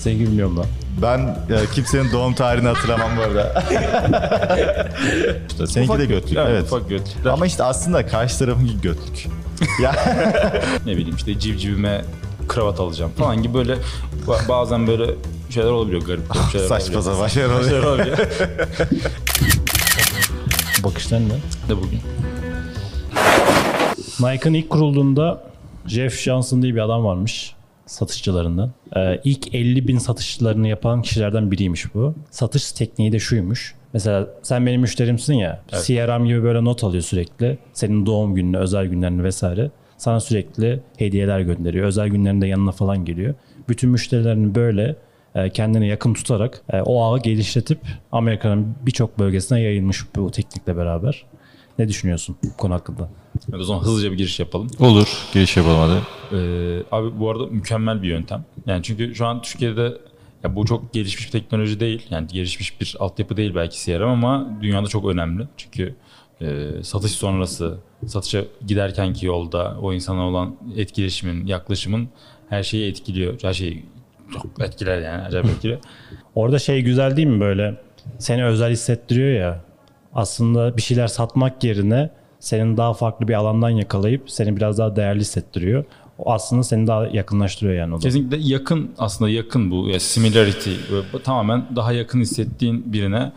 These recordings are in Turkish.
Seni bilmiyorum da. Ben e, kimsenin doğum tarihini hatırlamam bu arada. işte seninki de götlük. Evet, Evet. ufak götlükler. Ama işte aslında karşı tarafınki götlük. ya ne bileyim işte civcivime kravat alacağım falan gibi böyle ba- bazen böyle şeyler olabiliyor garip garip şeyler saçma sapan şeyler oluyor. Şeyler olabiliyor. Bakışların ne? de bugün. Nike'ın ilk kurulduğunda Jeff Johnson diye bir adam varmış satışçılarından. Ee, ilk 50 bin satışlarını yapan kişilerden biriymiş bu. Satış tekniği de şuymuş. Mesela sen benim müşterimsin ya. CRM gibi böyle not alıyor sürekli. Senin doğum gününü, özel günlerini vesaire. Sana sürekli hediyeler gönderiyor. Özel günlerinde yanına falan geliyor. Bütün müşterilerini böyle e, kendine yakın tutarak e, o ağı geliştirip Amerika'nın birçok bölgesine yayılmış bu teknikle beraber. Ne düşünüyorsun bu konu hakkında? Evet, o zaman hızlıca bir giriş yapalım. Olur. Giriş yapalım hadi. Ee, abi bu arada mükemmel bir yöntem. Yani çünkü şu an Türkiye'de ya bu çok gelişmiş bir teknoloji değil. Yani gelişmiş bir altyapı değil belki CRM ama dünyada çok önemli. Çünkü e, satış sonrası, satışa giderkenki yolda o insana olan etkileşimin, yaklaşımın her şeyi etkiliyor. Her şeyi çok etkiler yani acayip etkiliyor. Orada şey güzel değil mi böyle seni özel hissettiriyor ya aslında bir şeyler satmak yerine senin daha farklı bir alandan yakalayıp seni biraz daha değerli hissettiriyor. O aslında seni daha yakınlaştırıyor yani o da. Kesinlikle yakın aslında yakın bu. Ya similarity böyle tamamen daha yakın hissettiğin birine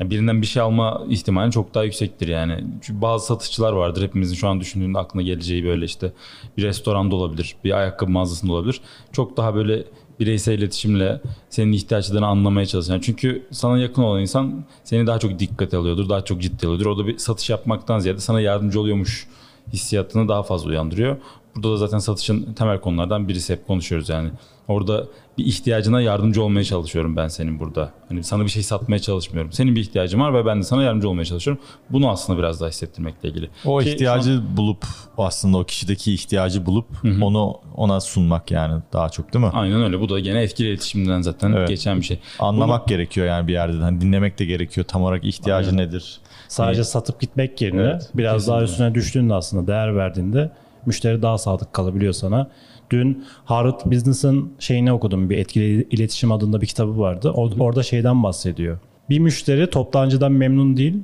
yani birinden bir şey alma ihtimali çok daha yüksektir yani. Çünkü bazı satışçılar vardır hepimizin şu an düşündüğünde aklına geleceği böyle işte bir restoranda olabilir, bir ayakkabı mağazasında olabilir. Çok daha böyle bireysel iletişimle senin ihtiyaçlarını anlamaya çalışan. Çünkü sana yakın olan insan seni daha çok dikkate alıyordur, daha çok ciddi alıyordur. Orada bir satış yapmaktan ziyade sana yardımcı oluyormuş hissiyatını daha fazla uyandırıyor. Burada da zaten satışın temel konulardan birisi hep konuşuyoruz yani. Orada bir ihtiyacına yardımcı olmaya çalışıyorum ben senin burada. Hani sana bir şey satmaya çalışmıyorum. Senin bir ihtiyacın var ve ben de sana yardımcı olmaya çalışıyorum. Bunu aslında biraz daha hissettirmekle ilgili. O Ki ihtiyacı bulup aslında o kişideki ihtiyacı bulup onu ona sunmak yani daha çok değil mi? an- aynen öyle. Bu da gene etkili iletişimden zaten Evet. geçen bir şey. Anlamak gerekiyor yani bir yerde. Hani dinlemek de gerekiyor. Tam olarak ihtiyacı nedir? Sadece satıp gitmek yerine Evet, biraz daha kesinlikle. üstüne düştüğünde aslında değer verdiğinde müşteri daha sadık kalabiliyor sana. Dün Harvard Business'ın şeyini okudum. Bir etkili iletişim adında bir kitabı vardı. O- Orada şeyden bahsediyor. Bir müşteri toptancıdan memnun değil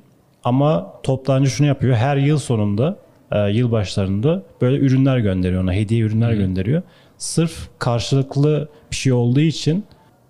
ama toptancı şunu yapıyor. Her yıl sonunda, e, yıl başlarında böyle ürünler gönderiyor ona. Hediye ürünler gönderiyor. Sırf karşılıklı bir şey olduğu için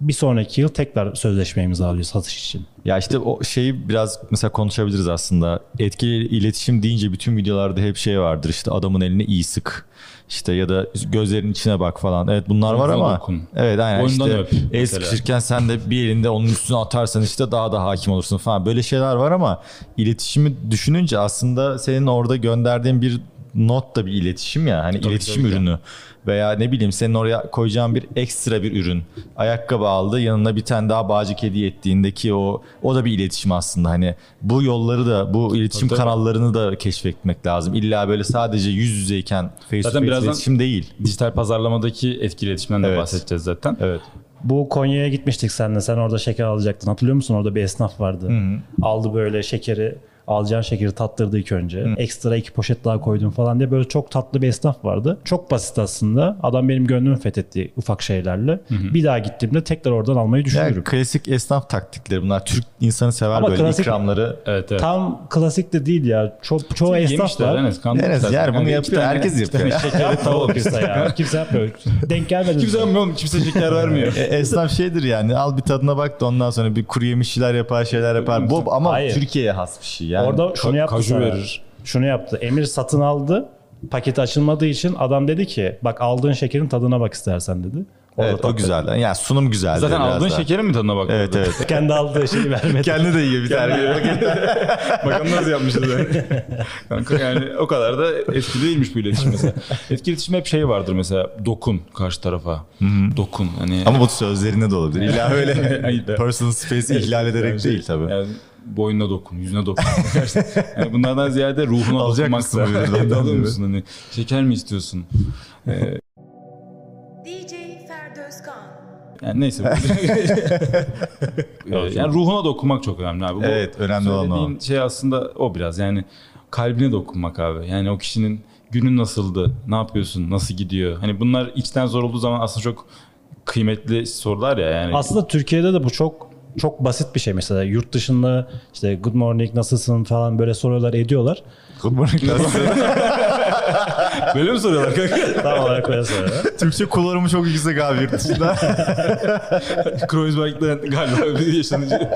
bir sonraki yıl tekrar sözleşme imzalıyor satış için. Ya işte o şeyi biraz mesela konuşabiliriz aslında. Etkili iletişim deyince bütün videolarda hep şey vardır. İşte adamın eline iyi sık. İşte ya da gözlerinin içine bak falan. Evet bunlar var ama. dokun. Evet aynen Boynundan işte öp el sıkışırken sen de bir elinde onun üstüne atarsan işte daha da hakim olursun falan. Böyle şeyler var ama iletişimi düşününce aslında senin orada gönderdiğin bir not da bir iletişim ya. Hani iletişim tabii ürünü veya ne bileyim senin oraya koyacağın bir ekstra bir ürün. Ayakkabı aldı yanına bir tane daha bağcık hediye ettiğindeki o o da bir iletişim aslında. Hani bu yolları da bu iletişim Tabii, tabii. kanallarını da keşfetmek lazım. İlla böyle sadece yüz yüzeyken face to face iletişim değil. Dijital pazarlamadaki etkili iletişimden de Evet. bahsedeceğiz zaten. Evet. Bu Konya'ya gitmiştik seninle. Sen orada şeker alacaktın. Hatırlıyor musun? Orada bir esnaf vardı. Aldı böyle şekeri. Alacağın şekeri tattırdı ilk önce. Ekstra iki poşet daha koydum falan diye böyle çok tatlı bir esnaf vardı. Çok basit aslında. Adam benim gönlümü fethetti ufak şeylerle. Bir daha gittiğimde tekrar oradan almayı Yani düşünüyorum. klasik esnaf taktikleri bunlar. Türk insanı sever Ama böyle klasik- ikramları. Evet evet. Tam klasik de değil ya. Çok çoğu esnaf var. Enes. Enes, yani bunu yapıyor, herkes yapıyor. Şekeri tavuk Kimse ya. Kimse yapmıyor. Denk gelmedi. Kimse yapmıyor. Kimse şeker vermiyor. E, esnaf şeydir yani al bir tadına bak da ondan sonra bir kuru yemişçiler yapar şeyler yapar. Bu ama Hayır. Türkiye'ye has bir şey yani. Orada şunu yaptı kaju sana. verir. Şunu yaptı. Emir satın aldı. Paket açılmadığı için adam dedi ki bak aldığın şekerin tadına bak istersen dedi. Orada evet o tattı. güzel. Yani sunum güzel. Zaten biraz aldığın daha. şekerin mi tadına bak? Evet evet. Kendi aldığı şeyi vermedi. Kendi de yiyor bir tane. Bakalım nasıl yapmışız yani. Kanka yani o kadar da etkili değilmiş bu iletişim mesela. Etkili iletişim hep şey vardır mesela dokun karşı tarafa. Dokun hani. Ama bu sözlerinde de olabilir. İlla öyle personal space'i ihlal ederek değil tabii. Yani boynuna dokun, yüzüne dokun. yani bunlardan ziyade ruhuna Alacak dokunmak mısın da. Değil mi? mısın hani şeker mi istiyorsun? Ee, DJ Ferdi Özkan. yani neyse. Ee, yani ruhuna dokunmak çok önemli abi. Bu Evet, önemli olan o. şey aslında o biraz yani kalbine dokunmak abi. Yani o kişinin günün nasıldı, ne yapıyorsun, nasıl gidiyor? Hani bunlar içten zor olduğu zaman aslında çok kıymetli sorular ya yani. Aslında Türkiye'de de bu çok çok basit bir şey mesela. Yurt dışında işte good morning nasılsın falan böyle sorular ediyorlar. Good morning. Böyle mi soruyorlar kanka? Tam olarak böyle soruyorlar. Türkçe kullanımı çok yüksek abi yurt dışında. Kreuzberg'den galiba bir yaşanıcı.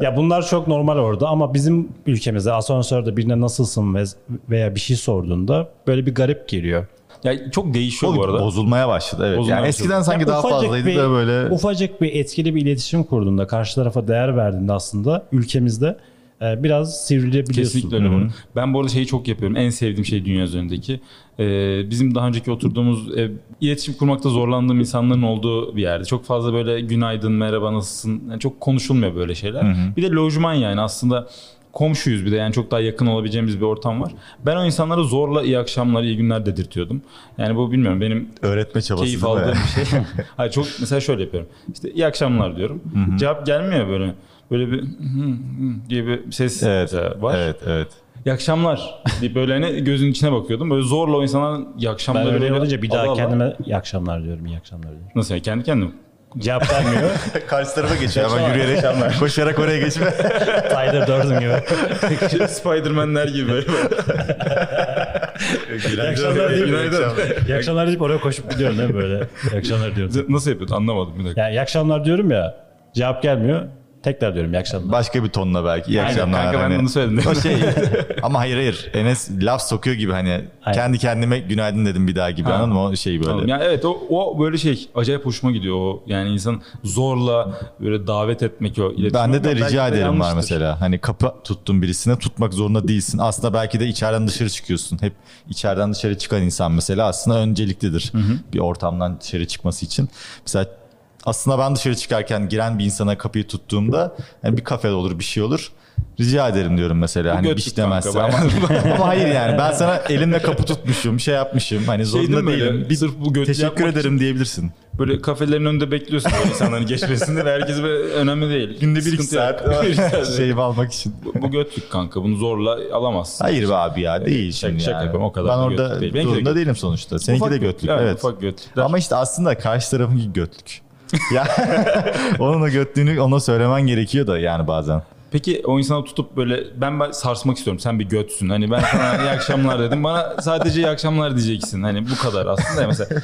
Ya bunlar çok normal orada ama bizim ülkemizde asansörde birine nasılsın ve- veya bir şey sorduğunda böyle bir garip geliyor. Ya çok değişiyor bu arada. Bozulmaya başladı evet. Bozulmaya yani eskiden sanki Ya daha fazlaydı bir- da böyle. Ufacık bir etkili bir iletişim kurduğunda, karşı tarafa değer verdiğinde aslında ülkemizde e, biraz sivrilebiliyorsun. Kesinlikle öyle. Ben bu arada şeyi çok yapıyorum. En sevdiğim şey dünya üzerindeki. Ee, bizim daha önceki oturduğumuz ev, iletişim kurmakta zorlandığım insanların olduğu bir yerde. Çok fazla böyle günaydın, merhaba, nasılsın? Yani çok konuşulmuyor böyle şeyler. Bir de lojman yani aslında komşuyuz bir de yani çok daha yakın olabileceğimiz bir ortam var. Ben o insanlara zorla iyi akşamlar, iyi günler dedirtiyordum. Yani bu bilmiyorum benim Öğretme çabası keyif değil mi? aldığım bir şey. Hayır çok mesela şöyle yapıyorum. İşte iyi akşamlar diyorum. Cevap gelmiyor böyle. Böyle bir hı hı diye bir ses Evet, var. evet, evet. İyi akşamlar deyip böyle hani gözün içine bakıyordum. Böyle zorla o insanların iyi akşamları Ben öyle olunca bir daha ala ala- kendime iyi akşamlar diyorum, iyi akşamlar diyorum. Nasıl yani kendi kendime? Cevap vermiyor. Karşı tarafa geçiyor hemen yürüyerek, koşarak oraya geçme. Tyler Durden gibi. Spiderman'ler gibi böyle. İyi akşamlar deyip, Günaydın. iyi akşamlar deyip oraya koşup gidiyorum değil mi böyle? İyi akşamlar diyorum. Nasıl yapıyordun anlamadım bir dakika. Yani iyi akşamlar diyorum ya, cevap gelmiyor. Tekrar diyorum iyi akşamlar. Başka bir tonla belki. İyi Aynen, akşamlar. kanka ben hani. bunu söyledim. O şey ama hayır hayır. Enes laf sokuyor gibi hani Aynen. kendi kendime günaydın dedim bir daha gibi Ha. anladın mı? O şey böyle. Anladım. Yani evet o, o böyle şey acayip hoşuma gidiyor o yani insan zorla böyle davet etmek o iletişim. Bende de Belki rica ederim var mesela. Hani kapı tuttun birisine tutmak zorunda değilsin. Aslında belki de içeriden dışarı çıkıyorsun. Hep içeriden dışarı çıkan insan mesela aslında önceliklidir. Bir ortamdan dışarı çıkması için. Mesela aslında ben dışarı çıkarken giren bir insana kapıyı tuttuğumda yani bir kafede olur bir şey olur. Rica ederim diyorum mesela. hani bir götlük şey demezse kanka, ama, ama hayır yani ben sana elimle kapı tutmuşum, şey yapmışım. Hani Şey değil zorunda böyle, değilim. Bir sırf bu götlü teşekkür ederim diyebilirsin. Böyle kafelerin önünde bekliyorsun böyle insanların geçmesini ve herkes böyle önemli değil. Günde bir iki saat Bir iki saat. şey almak için. Bu, bu götlük kanka bunu zorla alamazsın. Hayır be abi ya değil Şaka- şaka yani. yapıyorum, o kadar ben da orada götlük değil. De zorunda götlük. değilim sonuçta. Seninki Ufak de götlük. yani evet. Ufak götlükler. Ama işte aslında karşı tarafınki götlük. Ya onun o götlüğünü ona söylemen gerekiyor da yani bazen. Peki o insana tutup böyle ben ben sarsmak istiyorum. Sen bir götsün. Hani ben sana iyi akşamlar dedim. Bana sadece iyi akşamlar diyeceksin. Hani bu kadar aslında. Mesela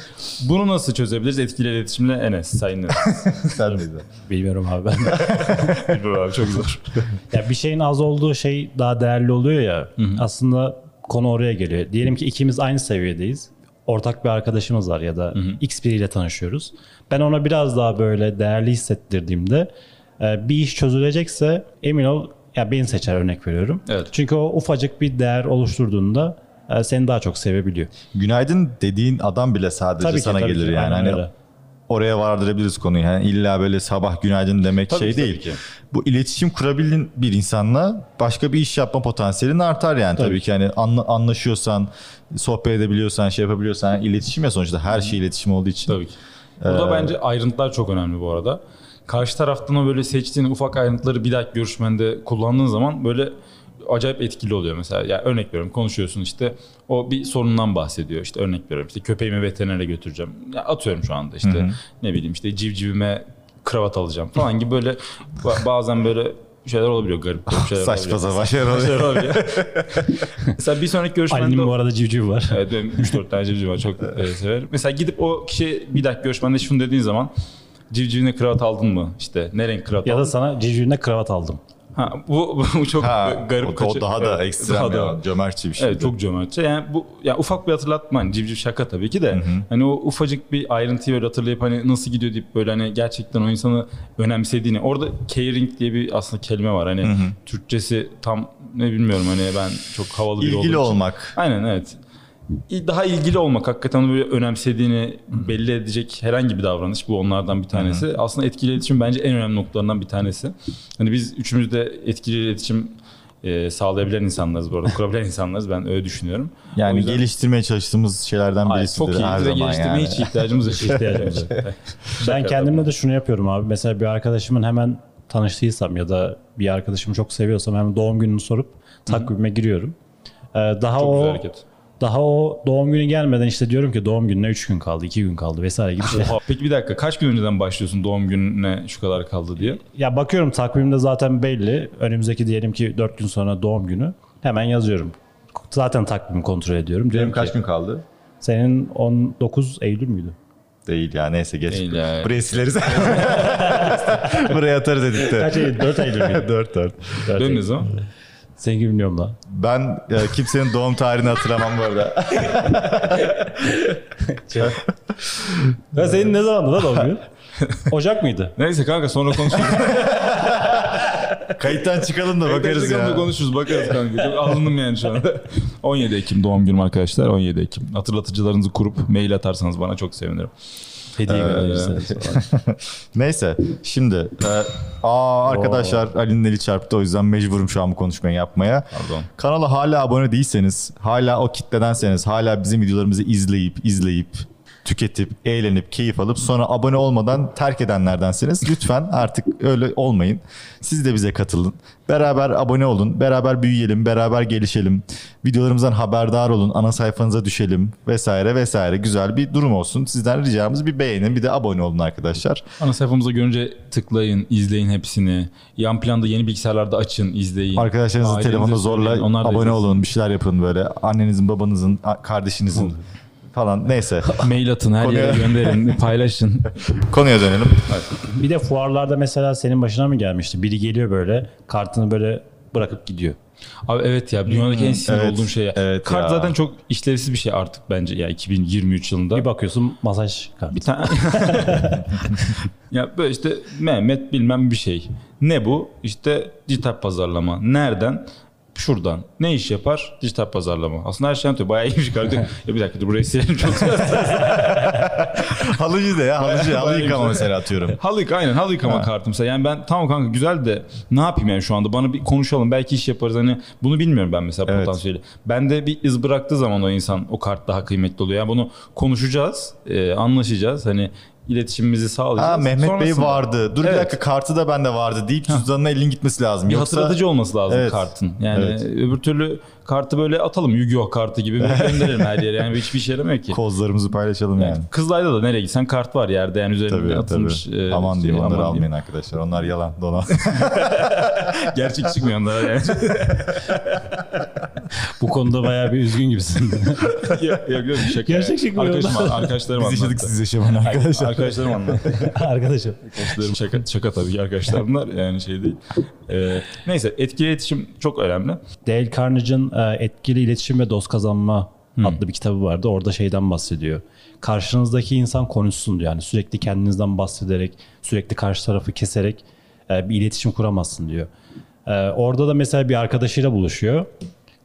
bunu nasıl çözebiliriz? Etkili iletişimle Enes. Sayın Enes. Sen de. Bilmiyorum abi ben. Bilmiyorum abi çok zor. ya bir şeyin az olduğu şey daha değerli oluyor ya. Aslında konu oraya geliyor. Diyelim ki ikimiz aynı seviyedeyiz. Ortak bir arkadaşımız var ya da X biriyle tanışıyoruz. Ben ona biraz daha böyle değerli hissettirdiğimde e, bir iş çözülecekse emin ol ya beni seçer örnek veriyorum. Evet. Çünkü o ufacık bir değer oluşturduğunda e, seni daha çok sevebiliyor. Günaydın dediğin adam bile sadece Tabii ki, sana tabii gelir ki. yani. Hani öyle. Oraya vardırabiliriz konuyu. Yani illa böyle sabah günaydın demek Tabii şey ki, tabii değil. ki. Bu iletişim kurabildiğin bir insanla başka bir iş yapma potansiyelin artar yani tabii, Tabii ki. Yani anla- anlaşıyorsan, sohbet edebiliyorsan, şey yapabiliyorsan yani iletişim ya sonuçta her şey iletişim olduğu için. Tabii ki. Burada bence ayrıntılar çok önemli bu arada. Karşı taraftan o böyle seçtiğin ufak ayrıntıları bir dahaki görüşmende kullandığın zaman böyle acayip etkili oluyor mesela. Ya örnek veriyorum konuşuyorsun işte o bir sorundan bahsediyor. İşte örnek veriyorum işte köpeğimi veterinere götüreceğim. Ya atıyorum şu anda işte ne bileyim işte civcivime kravat alacağım falan gibi böyle ba- bazen böyle şeyler olabiliyor garip garip şeyler Saçma olabiliyor. sapan şeyler oluyor. Şeyler olabiliyor. mesela bir sonraki görüşmende Ali'nin bu arada civciv var. Evet benim 3-4 tane civciv var çok e, severim. Mesela gidip o kişiye bir dakika görüşmende şunu dediğin zaman civcivine kravat aldın mı? İşte ne renk kravat Ya da aldın? sana civcivine kravat aldım. Ha, bu, bu çok Ha, garip o, daha da ekstrem daha ya. da- Cömertçe bir şey. Evet çok cömertçe. Yani bu ya ufak bir hatırlatma. Hani civciv şaka tabii ki de. Hani o ufacık bir ayrıntıyı böyle hatırlayıp hani nasıl gidiyor deyip böyle hani gerçekten o insanı önemsediğini. Orada caring diye bir aslında kelime var. Hani Türkçesi tam ne bilmiyorum hani ben çok havalı bir İlgili olduğum için. olmak. Aynen evet. Daha ilgili olmak hakikaten böyle önemsediğini belli edecek herhangi bir davranış bu onlardan bir tanesi. Aslında etkili iletişim bence en önemli noktalarından bir tanesi. Hani biz üçümüz de etkili iletişim e, sağlayabilen insanlarız bu arada. Kurabilen insanlarız ben öyle düşünüyorum. O Yani yüzden- geliştirmeye çalıştığımız şeylerden Ay, birisidir çok iyi. zaman geliştirmeye yani. hiç ihtiyacımız yok. ihtiyacımız yok. Ben kendimle de şunu yapıyorum abi. Mesela bir arkadaşımın hemen tanıştıysam ya da bir arkadaşımı çok seviyorsam hemen doğum gününü sorup takvime giriyorum. Ee, daha Çok o güzel hareket. Daha o doğum günü gelmeden işte diyorum ki doğum gününe 3 gün kaldı, 2 gün kaldı vesaire gibi şey. Oha, Peki bir dakika kaç gün önceden başlıyorsun doğum gününe şu kadar kaldı diye? ya bakıyorum takvimde zaten belli. Önümüzdeki diyelim ki 4 gün sonra doğum günü. Hemen yazıyorum. Zaten takvimi kontrol ediyorum. Diyorum Benim kaç ki, gün kaldı? Senin 19 Eylül müydü? Değil ya neyse geç. Değil ya. Buraya sileriz. Buraya atarız edikte. Kaç Eylül? 4 Eylül müydü? 4 4. Dön ne Seninki bilmiyorum lan. Ben e, kimsenin doğum tarihini hatırlamam bu arada. Ya senin ne zamandı lan doğum günün? Ocak mıydı? Neyse kanka sonra konuşuruz. Kayıttan çıkalım da bakarız Instagram'da ya. konuşuruz bakarız kanka. Çok alındım yani şu anda. 17 Ekim doğum günüm arkadaşlar. 17 Ekim. Hatırlatıcılarınızı kurup mail atarsanız bana çok sevinirim. Hediye gönderirsiniz. Neyse şimdi e, aa arkadaşlar Ali'nin eli çarptı o yüzden mecburum şu an bu konuşmayı yapmaya. Pardon. Kanala hala abone değilseniz, hala o kitledenseniz, hala bizim videolarımızı izleyip izleyip tüketip, eğlenip, keyif alıp sonra abone olmadan terk edenlerdensiniz. Lütfen artık öyle olmayın. Siz de bize katılın. Beraber abone olun, beraber büyüyelim, beraber gelişelim. Videolarımızdan haberdar olun, ana sayfanıza düşelim vesaire vesaire. Güzel bir durum olsun. Sizden ricamız bir beğenin, bir de abone olun arkadaşlar. Ana sayfamıza görünce tıklayın, izleyin hepsini. Yan planda yeni bilgisayarlarda açın, izleyin. Arkadaşlarınızın Ailenize telefonuna zorla abone izlesin. olun, bir şeyler yapın böyle. Annenizin, babanızın, kardeşinizin falan neyse. Mail atın, her yere Konuya- gönderin, paylaşın. Konuya dönelim. Bir de fuarlarda mesela senin başına mı gelmişti? Biri geliyor böyle kartını böyle bırakıp gidiyor. Abi evet ya dünyadaki en sinir Evet, olduğum şey ya. evet Kart ya. zaten çok işlevsiz bir şey artık bence ya 2023 yılında. Bir bakıyorsun masaj kartı. Bir tane ya böyle işte Mehmet bilmem bir şey. Ne bu? İşte dijital pazarlama. Nereden? Şuradan. Ne iş yapar? Dijital pazarlama. Aslında her şey anlatıyor. Bayağı iyiymiş kardeşim. ya bir dakika dur burayı silelim çok Halıcı da ya halıcı. Halı yıkama mesela atıyorum. Halı yıka aynen halı yıkama kartım mesela. Yani ben tamam kanka güzel de ne yapayım yani şu anda bana bir konuşalım belki iş yaparız hani bunu bilmiyorum ben mesela Evet. potansiyeli. Bende bir iz bıraktığı zaman o insan o kart daha kıymetli oluyor. Yani bunu konuşacağız, e, anlaşacağız hani iletişimimizi sağlayacağız. Ha Mehmet Bey Sonrasında vardı. Dur bir Evet. dakika kartı da bende vardı deyip cüzdanına elin gitmesi lazım. Bir Yoksa hatırlatıcı olması lazım Evet. kartın. Yani Evet. öbür türlü kartı böyle atalım Yu-Gi-Oh kartı gibi gönderelim her yere. Yani hiçbir işe yaramıyor ki. kozlarımızı paylaşalım yani. Yani Kızılay'da da nereye gitsen kart var yerde yani üzerinde Tabii atılmış. tabii. e, aman diyeyim şey, onları aman almayın diyeyim. arkadaşlar. Onlar yalan dolan. Gerçek çıkmıyor onlara yani. Bu konuda bayağı bir üzgün gibisin. yok yok şaka. Gerçek çıkmıyor Arkadaşım, arkadaşlarım Biz yaşadık siz yaşamayın arkadaşlar. Arkadaşlarım anlattı. Arkadaşım. Arkadaşlarım şaka, şaka tabii ki arkadaşlar bunlar yani şey değil. Ee, neyse etkili iletişim çok önemli. Dale Carnegie'nin e, Etkili İletişim ve Dost Kazanma adlı bir kitabı vardı. Orada şeyden bahsediyor. Karşınızdaki insan konuşsun diyor. Yani sürekli kendinizden bahsederek, sürekli karşı tarafı keserek e, bir iletişim kuramazsın diyor. E, Orada da mesela bir arkadaşıyla buluşuyor.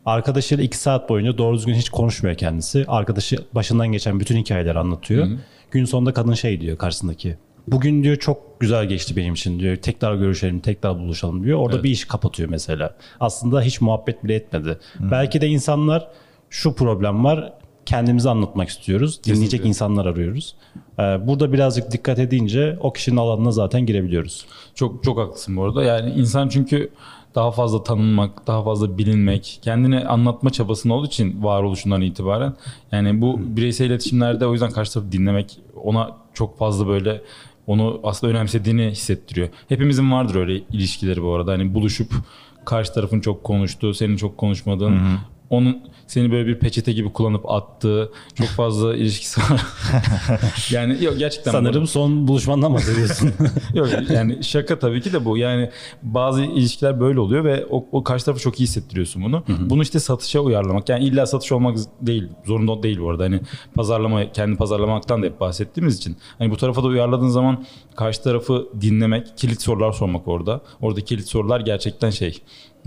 Arkadaşıyla iki saat boyunca doğru düzgün hiç konuşmuyor kendisi. Arkadaşı başından geçen bütün hikayeleri anlatıyor. Gün sonunda kadın şey diyor karşısındaki. Bugün diyor çok güzel geçti benim için diyor. Tekrar görüşelim, tekrar buluşalım diyor. Orada bir iş kapatıyor mesela. Aslında hiç muhabbet bile etmedi. Belki de insanlar şu problem var. Kendimizi anlatmak istiyoruz. Dinleyecek insanlar arıyoruz. Ee, Burada birazcık dikkat edince o kişinin alanına zaten girebiliyoruz. Çok çok haklısın bu arada. Yani insan çünkü daha fazla tanınmak, daha fazla bilinmek, kendini anlatma çabasında olduğu için varoluşundan itibaren yani bu bireysel iletişimlerde o yüzden karşı tarafı dinlemek ona çok fazla böyle onu aslında önemsediğini hissettiriyor. Hepimizin vardır öyle ilişkileri bu arada. Hani buluşup karşı tarafın çok konuştuğu, senin çok konuşmadığın, onun seni böyle bir peçete gibi kullanıp attığı çok fazla ilişkisi var. yani yok gerçekten bu Sanırım son buluşmandan bahsediyorsun. Yok yani şaka tabii ki de bu. Yani bazı ilişkiler böyle oluyor ve o, o karşı tarafı çok iyi hissettiriyorsun bunu. Bunu işte satışa uyarlamak. Yani illa satış olmak değil. Zorunda değil bu arada. Hani pazarlama, kendi pazarlamaktan da hep bahsettiğimiz için. Hani bu tarafa da uyarladığın zaman karşı tarafı dinlemek, kilit sorular sormak orada. Orada kilit sorular gerçekten şey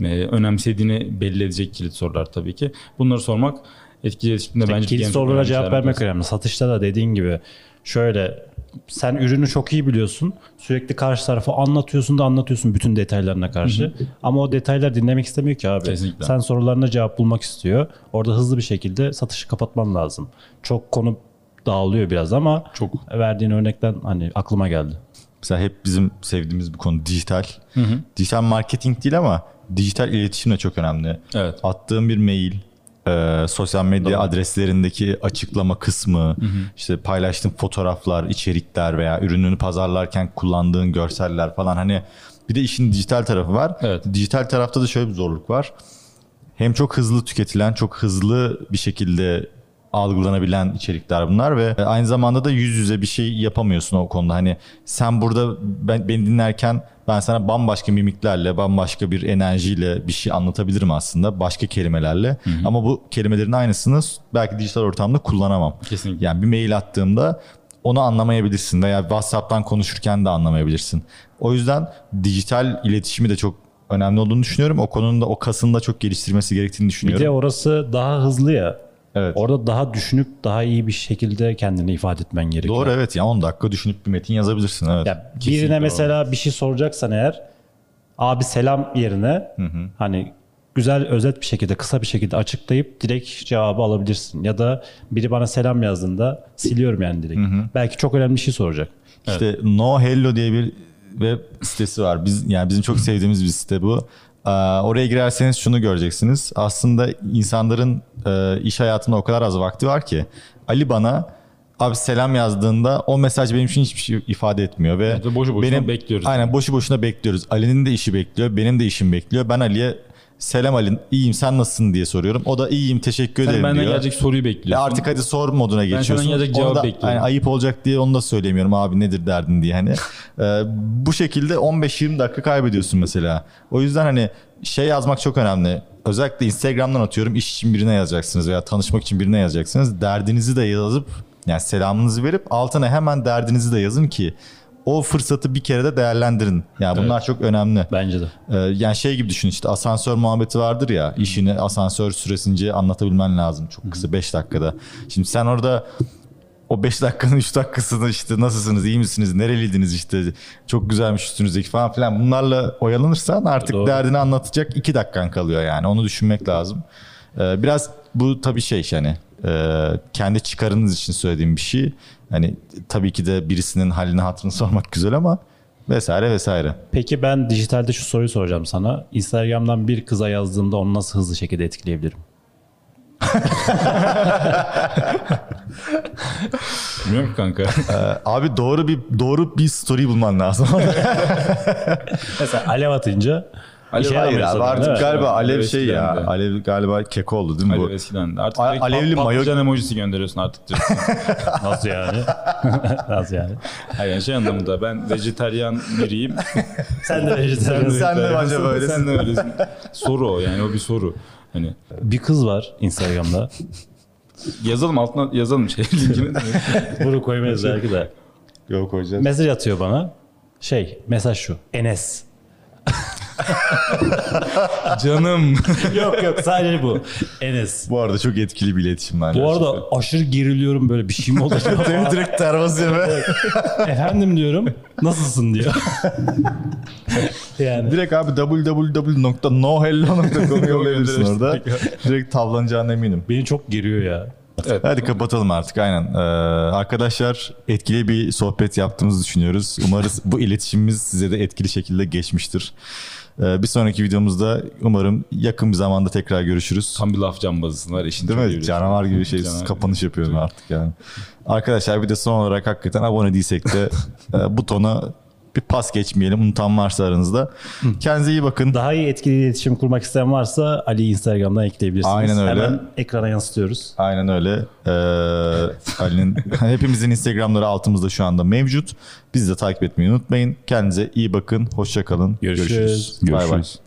önemsediğini belli edecek kilit sorular tabii ki. Bunları sormak etkili iletişimde bence Kilit sorulara cevap vermek önemli. Satışta da dediğin gibi şöyle sen ürünü çok iyi biliyorsun. Sürekli karşı tarafı anlatıyorsun da anlatıyorsun bütün detaylarına karşı. Ama o detaylar dinlemek istemiyor ki abi. Kesinlikle. Sen sorularına cevap bulmak istiyor. Orada hızlı bir şekilde satışı kapatman lazım. Çok konu dağılıyor biraz ama Çok. verdiğin örnekten hani aklıma geldi. Mesela hep bizim sevdiğimiz bir konu dijital. Dijital marketing değil ama dijital iletişim de çok önemli. Evet. Attığım bir mail, e, sosyal medya adreslerindeki açıklama kısmı, işte paylaştığın fotoğraflar, içerikler veya ürününü pazarlarken kullandığın görseller falan hani bir de işin dijital tarafı var. Evet. Dijital tarafta da şöyle bir zorluk var. Hem çok hızlı tüketilen, çok hızlı bir şekilde algılanabilen içerikler bunlar ve aynı zamanda da yüz yüze bir şey yapamıyorsun o konuda. Hani sen burada ben, beni dinlerken ben sana bambaşka mimiklerle, bambaşka bir enerjiyle bir şey anlatabilirim aslında. Başka kelimelerle. Ama bu kelimelerin aynısını belki dijital ortamda kullanamam. Kesinlikle. Yani bir mail attığımda onu anlamayabilirsin veya WhatsApp'tan konuşurken de anlamayabilirsin. O yüzden dijital iletişimi de çok önemli olduğunu düşünüyorum. O konunun da o kasını da çok geliştirmesi gerektiğini Bir düşünüyorum. de orası daha hızlı ya. Evet. Orada daha düşünüp daha iyi bir şekilde kendini ifade etmen gerekiyor. Doğru evet ya 10 dakika düşünüp bir metin yazabilirsin evet. Ya birine mesela bir şey soracaksan eğer abi selam yerine hani güzel özet bir şekilde kısa bir şekilde açıklayıp direkt cevabı alabilirsin. Ya da biri bana selam yazdığında siliyorum yani direkt. Belki çok önemli bir şey soracak. İşte No Hello diye bir web sitesi var. Biz yani bizim çok sevdiğimiz bir site bu. Ee, oraya girerseniz şunu göreceksiniz. Aslında insanların e, iş hayatında o kadar az vakti var ki Ali bana abi selam yazdığında o mesaj benim için hiçbir şey ifade etmiyor ve Evet, ve boşu boşuna bekliyoruz. Aynen boşu boşuna bekliyoruz. Ali'nin de işi bekliyor, benim de işim bekliyor. Ben Ali'ye selam Ali, iyiyim sen nasılsın diye soruyorum. O da iyiyim teşekkür Sen ederim benden diyor. gelecek soruyu Ya bekliyorsun. artık hadi sor moduna geçiyorsun. senden gelecek cevap da- bekliyorum. yani ayıp olacak diye onu da söylemiyorum abi nedir derdin diye hani. Ee, bu şekilde 15-20 dakika kaybediyorsun mesela. O yüzden hani şey yazmak çok önemli. Özellikle Instagram'dan atıyorum iş için birine yazacaksınız veya tanışmak için birine yazacaksınız. Derdinizi de yazıp yani selamınızı verip altına hemen derdinizi de yazın ki o fırsatı bir kere de değerlendirin. Yani bunlar çok önemli. Bence de. Ee, yani şey gibi düşün işte asansör muhabbeti vardır ya işini asansör süresince anlatabilmen lazım çok kısa 5 dakikada. Şimdi sen orada o 5 dakikanın 3 dakikasını işte nasılsınız iyi misiniz nereliydiniz işte çok güzelmiş üstünüzdeki falan filan bunlarla oyalanırsan artık Doğru. derdini anlatacak 2 dakikan kalıyor yani onu düşünmek lazım. Ee, biraz bu tabii şey yani e, kendi çıkarınız için söylediğim bir şey. Hani tabii ki de birisinin halini hatırını sormak güzel ama vesaire vesaire. Peki ben dijitalde şu soruyu soracağım sana. Instagram'dan bir kıza yazdığımda onu nasıl hızlı şekilde etkileyebilirim? Bilmiyorum kanka. Ee, Abi doğru bir doğru bir story bulman lazım. Mesela alev atınca Alev işe Hayır abi artık mi? galiba Alev Alev şey ya. de. Alev galiba keko oldu değil mi bu? Alev eskiden de. Artık A- alevli pat- mayo- patlıcan emojisi gönderiyorsun artık. diyorsun. Nasıl yani? Nasıl yani? Hayır yani şey anlamında ben vejetaryen biriyim. Sen de vejetaryen. Sen de bence böylesin. Sen de öylesin. Soru o yani o bir soru. Hani Bir kız var Instagram'da. yazalım altına yazalım şey linkini. Bunu koymayız belki de. Yok koyacağız. Mesaj atıyor bana. Şey mesaj şu. Enes. Canım. yok yok sadece bu. Enes. Bu arada çok etkili bir iletişim bence. Bu arada aşırı geriliyorum böyle bir şey mi olacak? direkt, direkt tervaz yeme. Efendim diyorum. Nasılsın diyor. yani. direkt abi www.nohello.com'a yollayabilirsin orada. direkt tavlanacağına eminim. Beni çok geriyor ya. Evet. Hadi kapatalım artık aynen. Ee, arkadaşlar etkili bir sohbet yaptığımızı düşünüyoruz. Umarız bu iletişimimiz size de etkili şekilde geçmiştir. Ee, bir sonraki videomuzda umarım yakın bir zamanda tekrar görüşürüz. Tam bir laf cambazısın var işin. Değil mi? Canavar gibi şey Canavar. kapanış yapıyorum artık yani. Arkadaşlar bir de son olarak hakikaten abone değilsek de e, butona bir pas geçmeyelim. Unutan varsa aranızda. Kendinize iyi bakın. Daha iyi etkili iletişim kurmak isteyen varsa Ali Instagram'dan ekleyebilirsiniz. Aynen öyle. Hemen ekrana yansıtıyoruz. Aynen öyle. Ee, Ali'nin hepimizin Instagram'ları altımızda şu anda mevcut. Bizi de takip etmeyi unutmayın. Kendinize iyi bakın. Hoşça kalın. Görüşürüz. Bay bay. Görüşürüz.